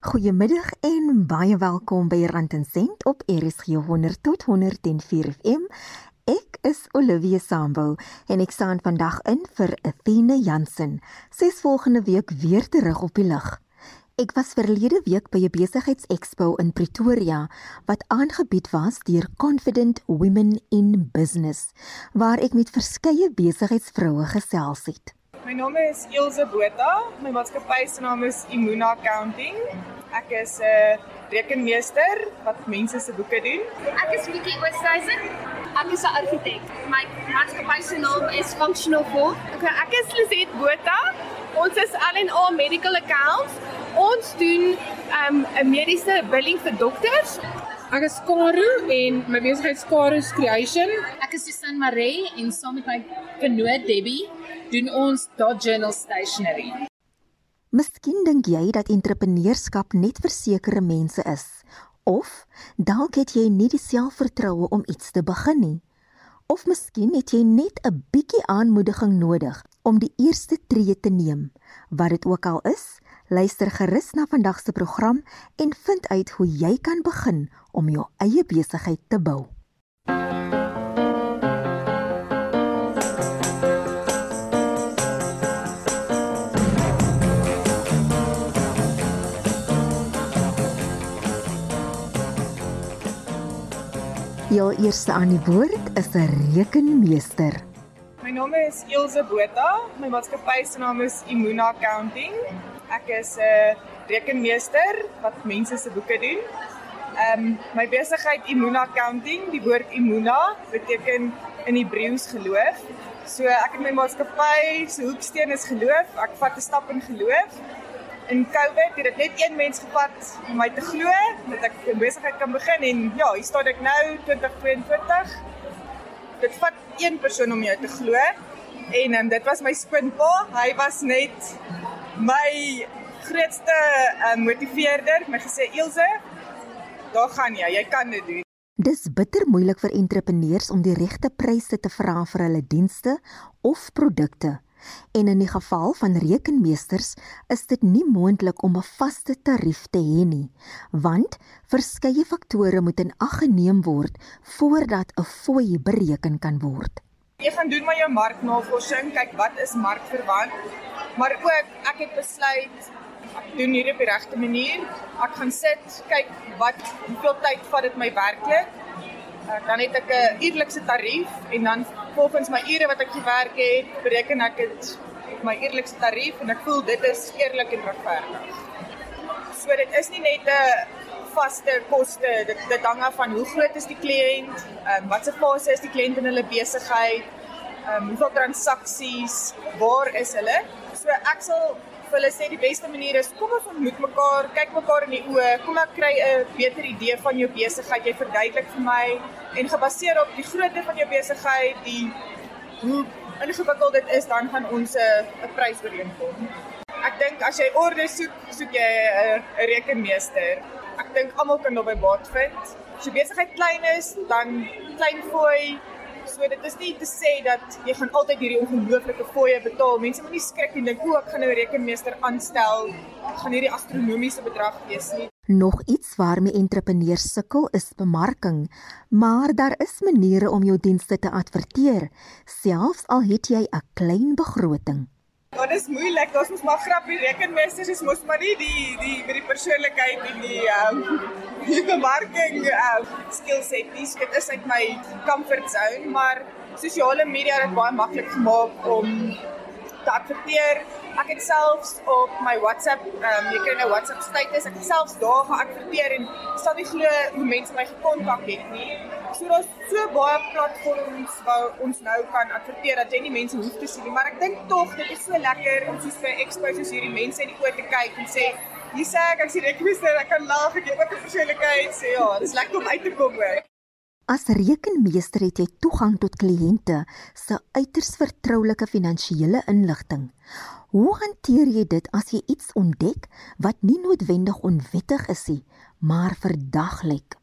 Goeiemiddag en baie welkom by Rand en Sent op RSG 100 tot 104 FM. Ek is Olivia Sambo en ek staan vandag in vir Athena Jansen. Sy is volgende week weer terug op die lug. Ek was verlede week by 'n besigheidsexpo in Pretoria wat aangebied was deur Confident Women in Business waar ek met verskeie besigheidsvroue gesels het. My naam is Ilse Botha. My maatskappy se naam is Imuna Accounting. Ek is 'n uh, rekenmeester wat mense se boeke doen. Ek is Vicky Oosthuizen. Ek is 'n argitek. My maatskappy se naam is Functional Form. Okay, ek is Liset Botha. Ons is L&A Medical Accounts. Ons doen 'n um, mediese billing vir dokters. Ek is Karu en my besigheid is Karu's Creation. Ek is Susan Maree en saam met my vennoot Debbie doen ons Dot Journal Stationery. Miskien dink jy dat entrepreneurskap net vir sekere mense is of dalk het jy nie die selfvertroue om iets te begin nie. Of miskien het jy net 'n bietjie aanmoediging nodig om die eerste tree te neem. Wat dit ook al is, luister gerus na vandag se program en vind uit hoe jy kan begin om jou eie besigheid te bou. Jou eerste aan die woord is 'n rekenmeester. My naam is Ilse Botha. My maatskappy se naam is Imuna Accounting. Ek is 'n rekenmeester wat mense se boeke doen. Ehm um, my besigheid Imuna Accounting, die woord Imuna beteken in Hebreëus geloof. So ek het my maatskappy se hoeksteen is geloof. Ek vat 'n stap in geloof in COVID het dit net een mens gevat om my te glo dat ek 'n besigheid kan begin en ja, hier staan ek nou 2022. Dit vat een persoon om jou te glo en um, dit was my skoonpa. Hy was net my grootste um, motiveerder. My gesê Ilse, daar gaan jy, jy kan dit doen. Dis bitter moeilik vir entrepreneurs om die regte pryse te vra vir hulle dienste of produkte. En in die geval van rekenmeesters is dit nie moontlik om 'n vaste tarief te hê nie, want verskeie faktore moet in ag geneem word voordat 'n fooi bereken kan word. Jy gaan doen maar jou marknavorsing, kyk wat is markverwant, maar ook ek het besluit ek doen hier op die regte manier. Ek gaan sit, kyk wat hoeveel tyd vat dit my werklik dan het ek 'n eerlikse tarief en dan volgens my ure wat ek gewerk het, bereken ek dit my eerlikste tarief en ek voel dit is eerlik en regverdig. So dit is nie net 'n vaste koste, dit dit hang af van hoe groot is die kliënt, ehm um, watse fase is die kliënt in hulle besigheid, ehm um, hoeveel transaksies, waar is hulle? So ek sal vir hulle sê die beste manier is kom ons ontmoet mekaar, kyk mekaar in die oë, kom ek kry 'n beter idee van jou besigheid, jy verduidelik vir my en gebaseer op die grootte van jou besigheid, die hoe ingewikkeld dit is, dan gaan ons 'n 'n prys ooreenkom. Ek dink as jy orde soek, soek jy 'n 'n rekenmeester. Ek dink almal kan daarbey baat vind. As jou besigheid klein is, dan klein fooi So dit is nie te sê dat jy gaan altyd hierdie ongelooflike fooie betaal. Mense moet nie skrik en dink o, ek gaan nou 'n rekenmeester aanstel. Gaan hierdie astronomiese bedrag wees nie. Nog iets waarmee entrepreneurs sukkel is bemarking, maar daar is maniere om jou dienste te adverteer, selfs al het jy 'n klein begroting. Ja, dit is moeilik. Ons moet maar grappie rekenmeesters is mos maar nie die die met die persoonlikheid en die ehm um, die bemarking uh, skills het nie. Dit is uit my comfort zone, maar sosiale media het baie maklik gemaak om te adverteer. Ek het selfs op my WhatsApp, ehm um, jy kan nou WhatsApp status, ek het selfs daar geadverteer en sal nie glo hoe mense my gekontak het nie. So daar's so baie platforms waar ons nou kan adverteer dat jy nie mense hoef te sien nie, maar ek dink tog dit is so lekker om soos by expos hierdie mense in die oë te kyk en sê Jy sê ek as jy rekenmeester, ek kan lag, ek het ook 'n persoonlikheid sê ja, dit is lekker om uit te kom hoor. As rekenmeester het jy toegang tot kliënte se uiters vertroulike finansiële inligting. Hoe hanteer jy dit as jy iets ontdek wat nie noodwendig onwettig is nie, maar verdaglik?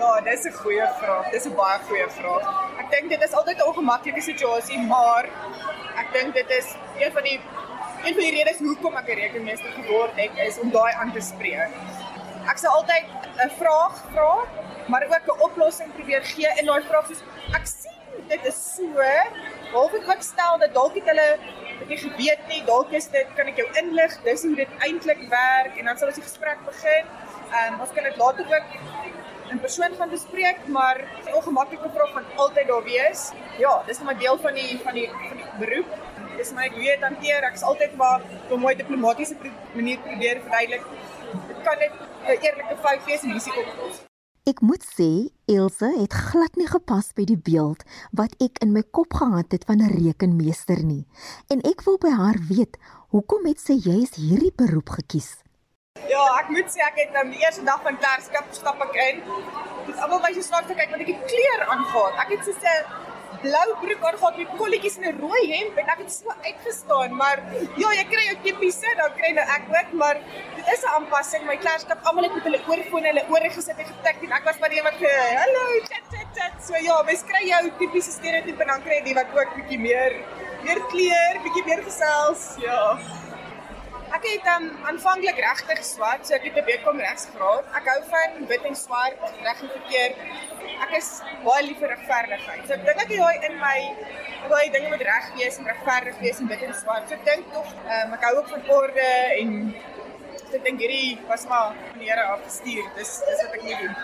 Ja, dis 'n goeie vraag. Dis 'n baie goeie vraag. Ek dink dit is altyd 'n ongemaklike situasie, maar ek dink dit is een van die een van die redes hoekom ek 'n rekenmeester geword het is om daai aan te spreek. Ek sal altyd 'n vraag vra, maar ook 'n oplossing probeer gee in daai vraag soos ek sien dit is so, half ek wat stel dat dalk het hulle bietjie geweet nie, dalk is dit kan ek jou inlig, dis hoe dit eintlik werk en dan sal ons die gesprek begin. Ehm um, ons kan dit later ook in persoon gaan bespreek, maar die ongemaklike vraag gaan altyd daar wees. Ja, dis net 'n deel van die van die van die beroep. Dis my ek weet hanteer, ek's altyd maar op 'n mooi diplomatisiese manier probeer verduidelik. Dit kan net 'n eerlike fout wees en risiko oplos. Ek moet sê Ilse het glad nie gepas by die beeld wat ek in my kop gehad het van 'n rekenmeester nie. En ek wil by haar weet, hoekom het sy juis hierdie beroep gekies? Ja, ek moet sê ek het um, die eerste dag van klerskap stap ek in. Dis almal so snaaks kyk want ek het kleur aangetree. Ek het so 'n blou broek aangetree met kolletjies en 'n rooi hemp en ek het so uitgestaan, maar ja, jy kry jou tipiese, dan kry nou ek ook, maar dit is 'n aanpassing. My klerskap almal het met hulle oorfone, hulle ore gesit en getik en ek was maar die wat ge hallo chat chat chat. So ja, mens kry jou tipiese stereotype en dan kry jy die wat ook bietjie meer meer kleur, bietjie meer gesels. Ja. Ek het um, aanvanklik regtig swart, so ek het 'n BCom regsgraad. Ek hou van wit en swart, reg en verkeerd. Ek is baie lief vir regverdigheid. So ek dink ek daai in my daai dinge moet reg wees en regverdig wees en wit en swart. So ek dink tog um, ek hou ook van orde en so ek dink hierdie was maar van die Here afgestuur. Dis dis wat ek moet doen.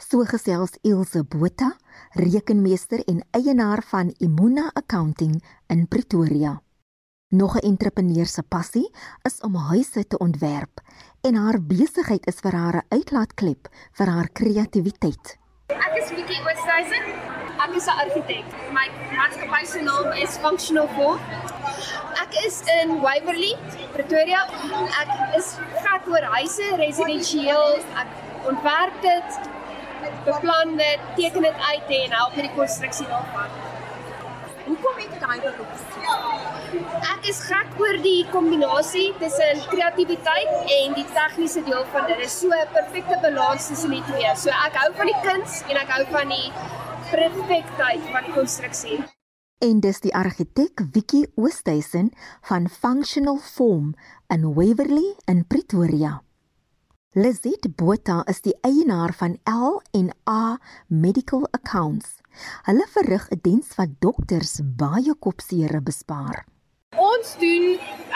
So gesels Ilse Botha, rekenmeester en eienaar van Imuna Accounting in Pretoria. Nog 'n entrepreneur se passie is om huise te ontwerp en haar besigheid is vir haar 'n uitlaatklep vir haar kreatiwiteit. Ek is Vicky Oosthuizen. Ek is 'n argitek. My maatskappy se naam is Functional Form. Ek is in Waverley, Pretoria. Ek is gek oor huise, residensieel. Ek ontwerp dit, beplan dit, teken dit uit en help met die konstruksie daarvan. Hoekom het jy daai beroep? Ek is gek oor die kombinasie tussen kreatiwiteit en die tegniese deel van dit. Dit is so 'n perfekte balans tussen die twee. So ek hou van die kuns en ek hou van die perfektheid van die konstruksie. En dis die argitek Vicky Oosthuizen van Functional Form in Waverley in Pretoria. Lizet Botha is die eienaar van L en A Medical Accounts. Hulle verrig 'n diens wat dokters baie kopseere bespaar. Ons doen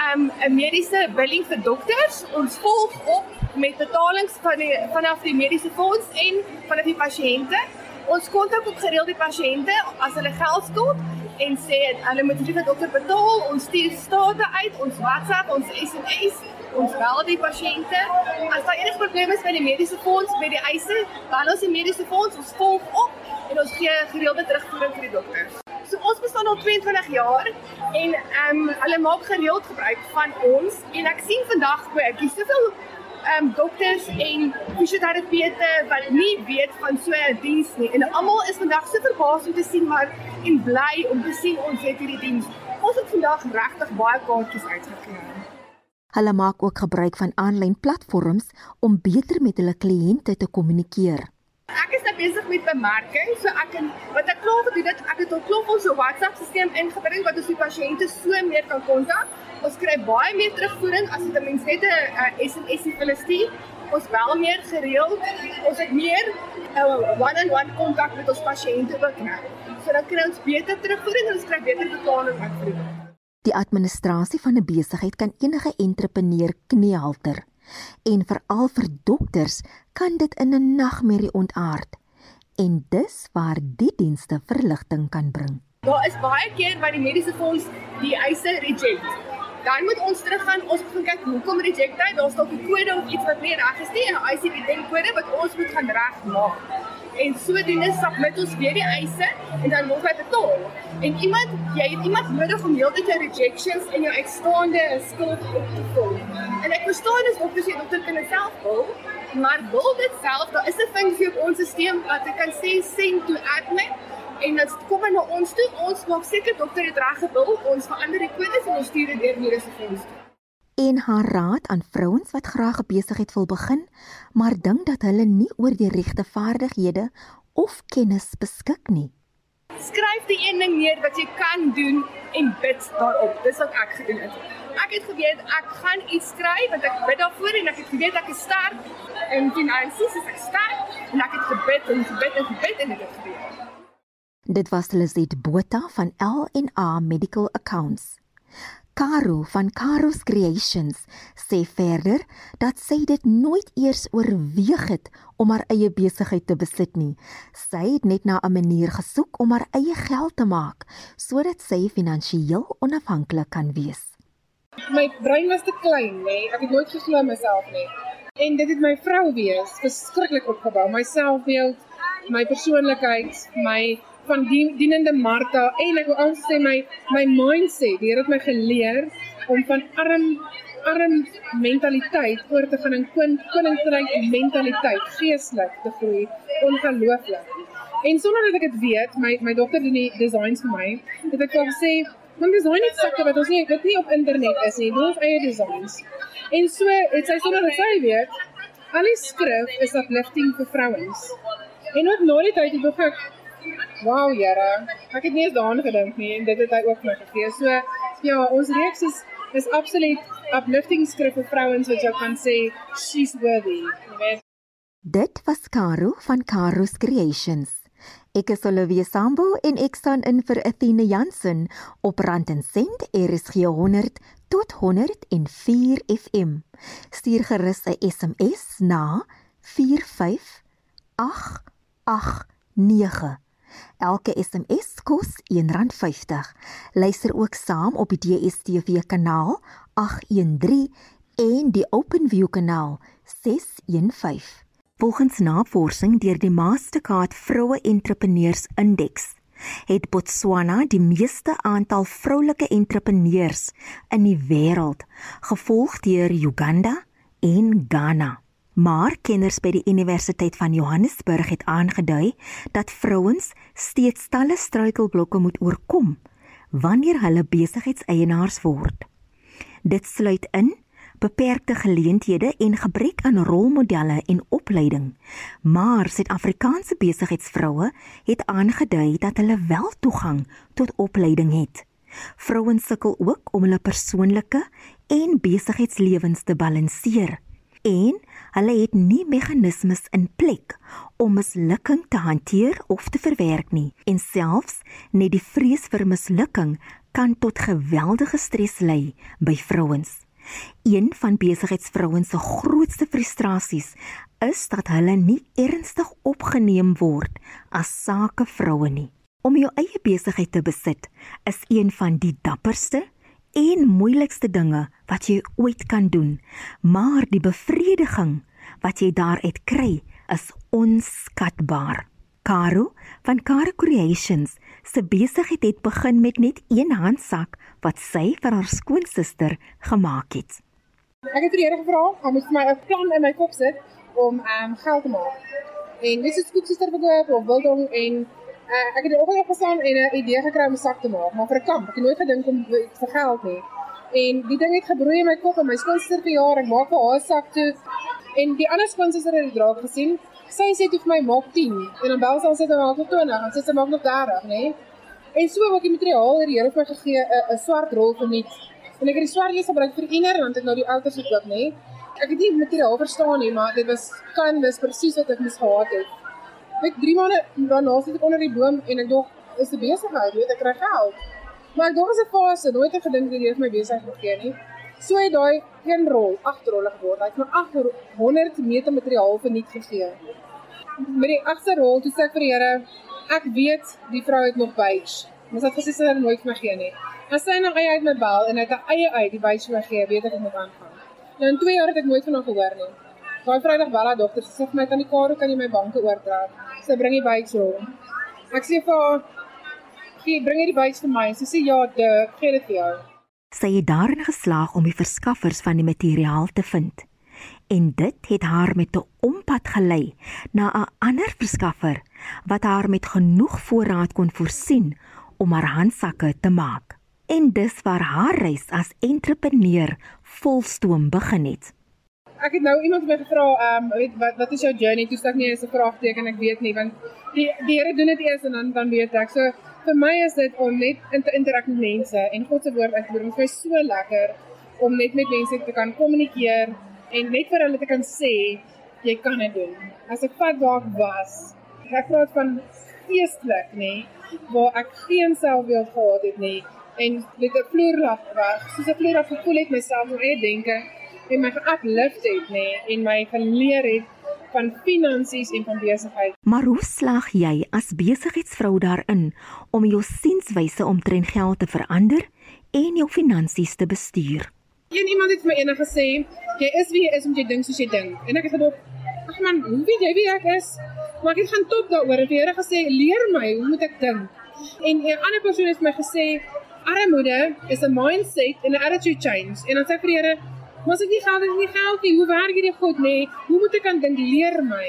um, 'n um, mediese billing vir dokters. Ons volg op met betalings van die vanaf die mediese fonds en van die pasiënte. Ons kontak ook gereeld die pasiënte as hulle geld skuld en sê hulle moet vir die dokter betaal. Ons stuur state uit, ons WhatsApp, ons SMS ons bel die pasiënte. As daar enige probleme is met die mediese fonds, met die eise, bel ons die mediese fonds, ons volg op en ons gee gereelde terugvoering vir die dokters. So ons bestaan al 22 jaar en ehm um, hulle maak gereeld gebruik van ons en ek sien vandag ook dis soveel ehm um, dokters en fisioterapeute wat nie weet van so 'n diens nie en almal is vandag so verbaas om te sien maar en bly om te sien ons het hierdie diens. Ons het vandag regtig baie kaartjies uitgekry. Hulle maak ook gebruik van aanlyn platforms om beter met hulle kliënte te kommunikeer. Ek besig met bemarking, so ek kan wat ek klaar gedoen het, ek het al klop ons WhatsApp stelsel ingebring wat ons die pasiënte so meer kan kontak. Ons kry baie meer terugvoering as dit 'n mens net 'n SMS vir hulle stuur. Ons bel meer gereeld. Ons het meer 'n uh, one-on-one kontak met ons pasiënte ook nou. So dan kry ons beter terugvoering en ons kry beter betaling uit vir. Die administrasie van 'n besigheid kan enige entrepreneur kniehalter. En veral vir dokters kan dit in 'n nagmerrie ontaard. En dis waar die dienste verligting kan bring. Daar is baie keer wat die mediese fonds die eise reject. Dan moet ons teruggaan, ons moet kyk hoekom reject hy. Daar's dalk 'n kode of iets wat nie reg is nie, 'n ICD-10 kode wat ons moet gaan regmaak en sodoende submit ons weer die eise en dan word hy betaal. En iemand, jy het iemand nodig om heeltyd jou rejections en jou uitstaande skuld op te vul. En ek verstaan dis of jy dokter kan self wil, maar wil dit self, daar is 'n funksie op ons stelsel wat jy kan sê send to admin en dit kom na ons toe. Ons maak seker dokter het reg gebil, ons verander die kodes en ons stuur dit deur mediese fonds toe en haar raad aan vrouens wat graag 'n besigheid wil begin, maar dink dat hulle nie oor die regte vaardighede of kennis beskik nie. Skryf die een ding neer wat jy kan doen en bid daarop. Dis wat ek gedoen het. ek het geweet ek gaan iets skryf want ek bid daarvoor en ek het geweet ek is sterk in finansies, is ek sterk en ek het gebid en gebid en gebid en dit het gebeur. Dit was Lizet Botha van L&A Medical Accounts. Caro van Caro's Creations sê verder dat sy dit nooit eers oorweeg het om haar eie besigheid te besit nie. Sy het net na 'n manier gesoek om haar eie geld te maak sodat sy finansiëel onafhanklik kan wees. My brein was te klein, nê. Ek het nooit geglo myself nie. En dit het my vrou wees verskriklik opgebou, my selfbeeld, my persoonlikheid, my van die dienende Martha en ek wil al sê my my mindset, die Here het my geleer om van arm arm mentaliteit oor te gaan in koninkryk mentaliteit geestelik te groei ongelooflik. En sonder dat ek dit weet, my my dogter doen die designs vir my, het ek al gesê, "Man, design net sulke wat ons nie dit nie op internet is nie, doen ons eie designs." En so het sy sonder dat sy weet, al die skrif is uplifting vir vrouens. En ook na die tyd het ek Wow, Here. Ek het nie eens daaraan gedink nie en dit het hy ook my gegee. So ja, ons reeks is is absoluut uplifting skrif vir vrouens wat jy kan sê she's worthy. Dit was Caro van Caro's Creations. Ek is Olivia Sambo en ek staan in vir Athena Jansen op Rand en Sent RSG 100 tot 104 FM. Stuur gerus 'n SMS na 45889. Elke SMS kos R1.50. Luister ook saam op die DStv kanaal 813 en die OpenView kanaal 615. Volgens navorsing deur die Mastercard Vroue Entrepreneurs Indeks het Botswana die meeste aantal vroulike entrepreneurs in die wêreld, gevolg deur Uganda en Ghana. Maar kenners by die Universiteit van Johannesburg het aangedui dat vrouens steeds talle struikelblokke moet oorkom wanneer hulle besigheidseienaars word. Dit sluit in beperkte geleenthede en gebrek aan rolmodelle en opleiding. Maar Suid-Afrikaanse besigheidsvroue het aangedui dat hulle wel toegang tot opleiding het. Vrouens sukkel ook om hulle persoonlike en besigheidslewens te balanseer en hulle het nie meganismes in plek om mislukking te hanteer of te verwerk nie en selfs net die vrees vir mislukking kan tot geweldige stres lei by vrouens. Een van besigheidsvrouens se grootste frustrasies is dat hulle nie ernstig opgeneem word as sakevroue nie. Om jou eie besigheid te besit is een van die dapperste en moeilikste dinge wat jy ooit kan doen, maar die bevrediging wat jy daaruit kry is onskatbaar. Caro van Caro Creations se besigheid het begin met net een handsak wat sy vir haar skoonsister gemaak het. Ek het vir die Here gevra om met my 'n plan in my kop sit om um, geld te maak. En dis 'n skoonsister verkoop of wildong en Uh, ek het ook al gestaan en 'n idee gekry om 'n sak te maak, maar vir 'n kamp. Ek het nooit gedink om vir geld nie. En die ding het gebroei in my kop en my skoonsister vir jaar, ek maak vir haar sak toe. En die ander skoonsister het dit draak gesien. Sy sê toe vir my maak 10 en dan bel sy ons het maak nog 20 en sy sê maak nog 30, nê? En so wat die materiaal hier Here vir my gegee 'n swart rol vir niks. En ek het die swart lees gebruik vir inner want ek nou die outers gekoop, nê? Ek het nie materiaal verstaan nie, maar dit was kan dis presies wat ek moes gehad het. Ek 3 maande daarna sit ek onder die boom en ek dog is 'n besigheid, weet ek kry geld. Maar ek dog is 'n fase, nooit het gedink dat dit my besigheid gegee nie. So het daai een rol, agter rolle geword. Hy het my 800 meter materiaal verniet gegee. Met die agter rol toe sê ek vir die Here, ek weet die vrou het nog byts. Mens het gesê sy het nooit vir my gee nie. As sy nou eie uit my bel en hy het 'n eie uit die vir my gee, weet ek ek moet aangaan. Nou in 2 jaar het ek nooit van hom gehoor nie. Daai Vrydag bel haar dogter sê vir my kan die karo kan jy my banke oortrek. Sy bring die bikes rond. Ek sê vir haar gee bring jy die bikes vir my. Sy sê ja, ek gee dit vir jou. Sy het daarin geslaag om die verskaffers van die materiaal te vind. En dit het haar met 'n ompad gelei na 'n ander verskaffer wat haar met genoeg voorraad kon voorsien om haar handsakke te maak. En dis waar haar reis as entrepreneur volstoom begin het ek het nou iemand my gevra, ehm um, weet wat wat is jou journey? Toe sê ek nee, is 'n vraagteken, ek weet nie want die die Here doen dit eers en dan dan weet ek. So vir my is dit om net in te interak met mense en God se woord uit te bring. Dit is so lekker om net met mense te kan kommunikeer en net vir hulle te kan sê jy kan dit doen. As ek vat waar ek was, ek praat van geestelik, nê, waar ek geen selfbeeld gehad het nie en met 'n vloerlap was, soos 'n vloerlap gevoel het myself my eie denke en my geuplift het, nê, en my geleer het van finansies en van besigheid. Maar hoe slaag jy as besigheidsvrou daarin om jou sienswyse omtrent geld te verander en jou finansies te bestuur? Een iemand het vir my eendag gesê, jy is wie jy is omdat jy dink soos jy dink. En ek het gedog, ag man, hoe weet jy wie ek is? Maar ek het gaan top daaroor die Here gesê, leer my, hoe moet ek dink? En 'n ander persoon het my gesê, armoede is 'n mindset en 'n attitude change. En dan sê ek vir die Here, maar as ek nie geld het nie geld nie, hoe werk hierdie God nê? Nee? Hoe moet ek aan dink? Leer my.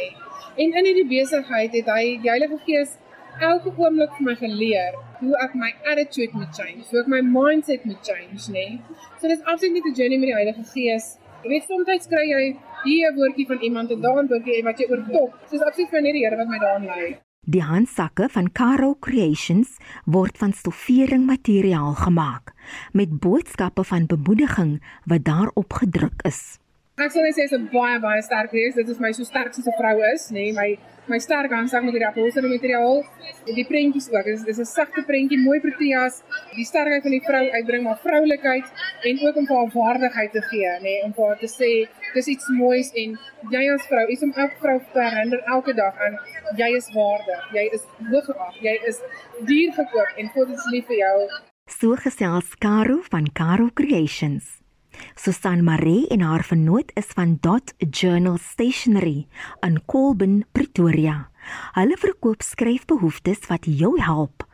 En in hierdie besigheid het hy die Heilige Gees elke oomblik vir my geleer hoe ek my attitude moet change, hoe ek my mindset moet change, nê? Nee? So dis absoluut nie 'n journey met die Heilige Gees. Jy weet soms kry jy hier 'n woordjie van iemand en daar 'n woordjie wat jy oortop. Dis absoluut vir net die Here wat my daarin lei. Die handsakke van Caro Creations word van stoffering materiaal gemaak met boodskappe van bemoediging wat daarop gedruk is. Ek sal net sê dit is 'n baie baie sterk reeks. Dit is my so sterk soos 'n vrou is, nê, nee, my my sterk handsak met die upholstery materiaal. Die prentjies ook. Dit is dis 'n sagte prentjie, mooi proteas. Die sterkheid van die vrou uitbring maar vroulikheid en ook om haar waardigheid te gee, nê, nee, om haar te sê dis iets moois en jy as vrou, iets om elke vrou te herinner elke dag aan jy is waardig. Jy is hooggeag. Jy is duur gekoop en God is lief vir jou. So gesels Caro van Caro Creations. Susan Maree en haar vennoot is van Dot Journal Stationery in Colburn, Pretoria. Hulle verkoop skryfbehoeftes wat jou help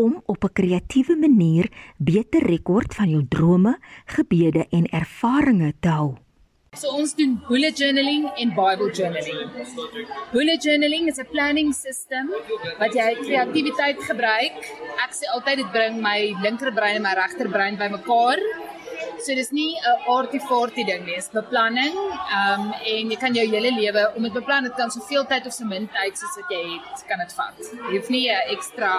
om op 'n kreatiewe manier beter rekord van jou drome, gebede en ervarings te hou. So ons doen bullet journaling en Bible journaling. Bullet journaling is 'n planning system wat jy kreatiwiteit gebruik. Ek sê altyd dit bring my linkerbrein en my regterbrein bymekaar So dis nie 'n artifarty ding nie, dis beplanning. Ehm um, en jy kan jou hele lewe om dit beplan, dit kan soveel tyd of so min tyd soos wat jy het, kan dit vat. Jy hoef nie 'n ekstra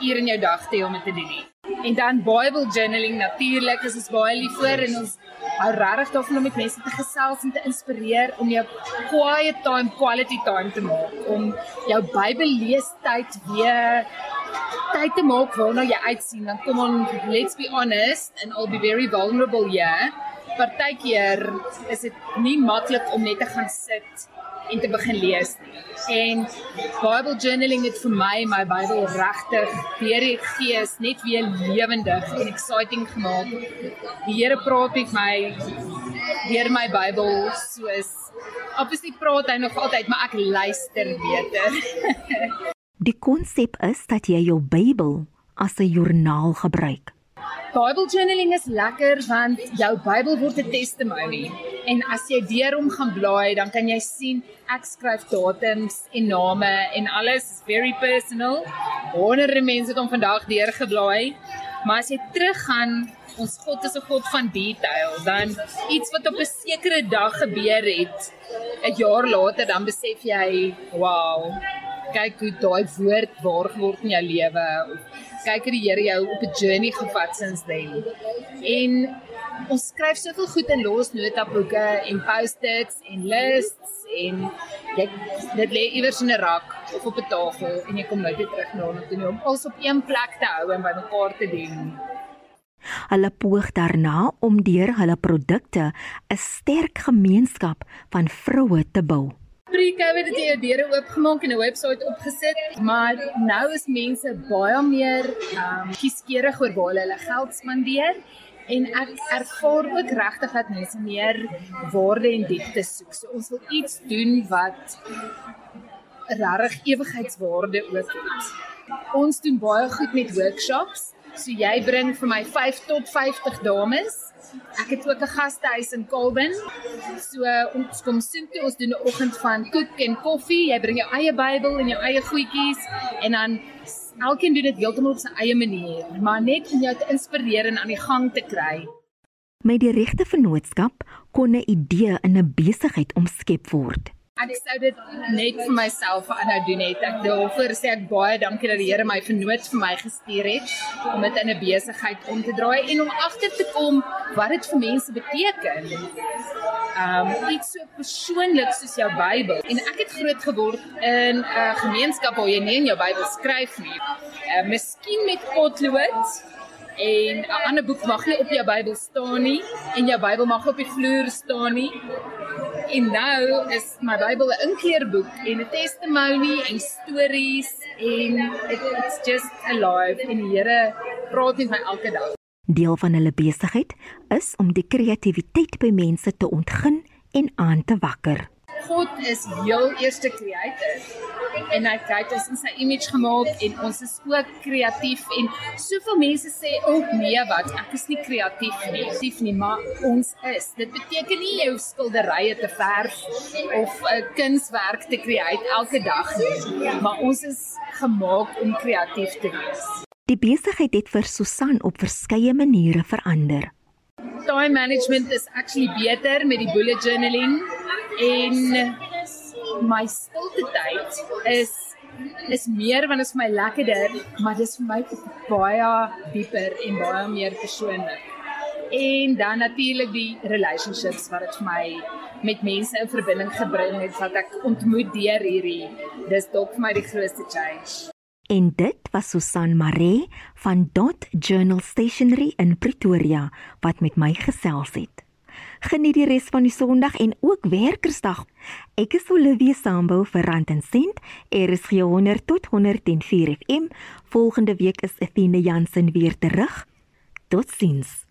uur in jou dag te hê om dit te doen nie. En dan Bible journaling natuurlik is ons baie lief vir en ons hou regtig daarvan om met mense te gesels en te inspireer om jou quiet time quality time te maak om jou Bybel lees tyd weer tyd te maak waarna jy uitsien dan kom on let's be honest and I'll be very vulnerable here partykeer is dit nie maklik om net te gaan sit en te begin lees nie. En Bible journaling het vir my my Bybel regtig deur die gees net weer lewendig en exciting gemaak. Die Here praat met my deur my Bybel soos obviously praat hy nog altyd maar ek luister beter Die konsep is dat jy jou Bybel as 'n joernaal gebruik. Bible journaling is lekker want jou Bybel word 'n testimony en as jy deur hom gaan blaai, dan kan jy sien ek skryf datums en name en alles is very personal. Honderde mense het hom vandag deurgeblaai. Maar as jy teruggaan, ons God is 'n God van detail, dan iets wat op 'n sekere dag gebeur het, 'n jaar later dan besef jy, wow, kyk hoe daai woord waar geword in jou lewe of kyk hoe die Here jou op 'n journey gevat since then. En ons skryf soveel goed in los notaboeke en post-its en lists en jy dit lê iewers in 'n rak of op 'n tafel en jy kom nooit weer terug na hom toe om alles op een plek te hou en bymekaar te doen. Hulle poog daarna om deur hulle produkte 'n sterk gemeenskap van vroue te bou pre-COVID het jy jou deure oopgemaak en 'n webwerf opgesit, maar nou is mense baie meer ehm um, kieskeurig oor waar hulle geld spandeer en ek ervaar ook regtig dat mense meer waarde en diepte soek. So ons wil iets doen wat regtig ewigheidswaarde ook het. Ons doen baie goed met workshops. So jy bring vir my 5 tot 50 dames Ek het ook 'n gastehuis in Kolben. So ons kom sien toe ons doen 'n oggend van koek en koffie. Jy bring jou eie Bybel en jou eie goedjies en dan elkeen doen dit heeltemal op sy eie manier, maar net om jou te inspireer en aan die gang te kry. Met die regte vennootskap kon 'n idee in 'n besigheid omskep word. Ek sou dit net vir myself aanhou doen het. Ek wil vir sê ek baie dankie dat die Here my vernoot vir my gestuur het om dit in 'n besigheid om te draai en om agter te kom wat dit vir mense beteken. Um iets so persoonlik soos jou Bybel. En ek het groot geword in 'n uh, gemeenskap waar jy nie in jou Bybel skryf nie. Uh, miskien met potlood en 'n ander boek mag nie op jou Bybel staan nie en jou Bybel mag op die vloer staan nie. En nou is my Bybel 'n inkleurboek en 'n testimony en stories en it, it's just alive en die Here praat met my elke dag. Deel van hulle besigheid is om die kreatiwiteit by mense te ontgin en aan te wakker. God is heel eerste creator. En hy kyk ons in sy image gemaak en ons is ook kreatief en soveel mense sê ook oh, nee wat ek is nie kreatief nie. Sief nie maar ons is. Dit beteken nie jou skilderye te verf of 'n kunswerk te create elke dag nie maar ons is gemaak om kreatief te wees. Die besigheid het vir Susan op verskeie maniere verander. Time management is actually beter met die bullet journaling en my stilte tyd is is meer want dit is vir my lekkerder, maar dis vir my baie dieper en baie meer persoonlik. En dan natuurlik die relationships wat dit vir my met mense in verbinding gebring het wat ek ontmoet deur hierdie. Dis dalk vir my die grootste change. En dit was Susan Maree van Dot Journal Stationery in Pretoria wat met my gesels het. Geniet die res van die Sondag en ook Werkersdag. Ek is Olivia Sambo vir Rand en Sent. Er is 100 tot 104 FM. Volgende week is Athena Jansen weer terug. Totsiens.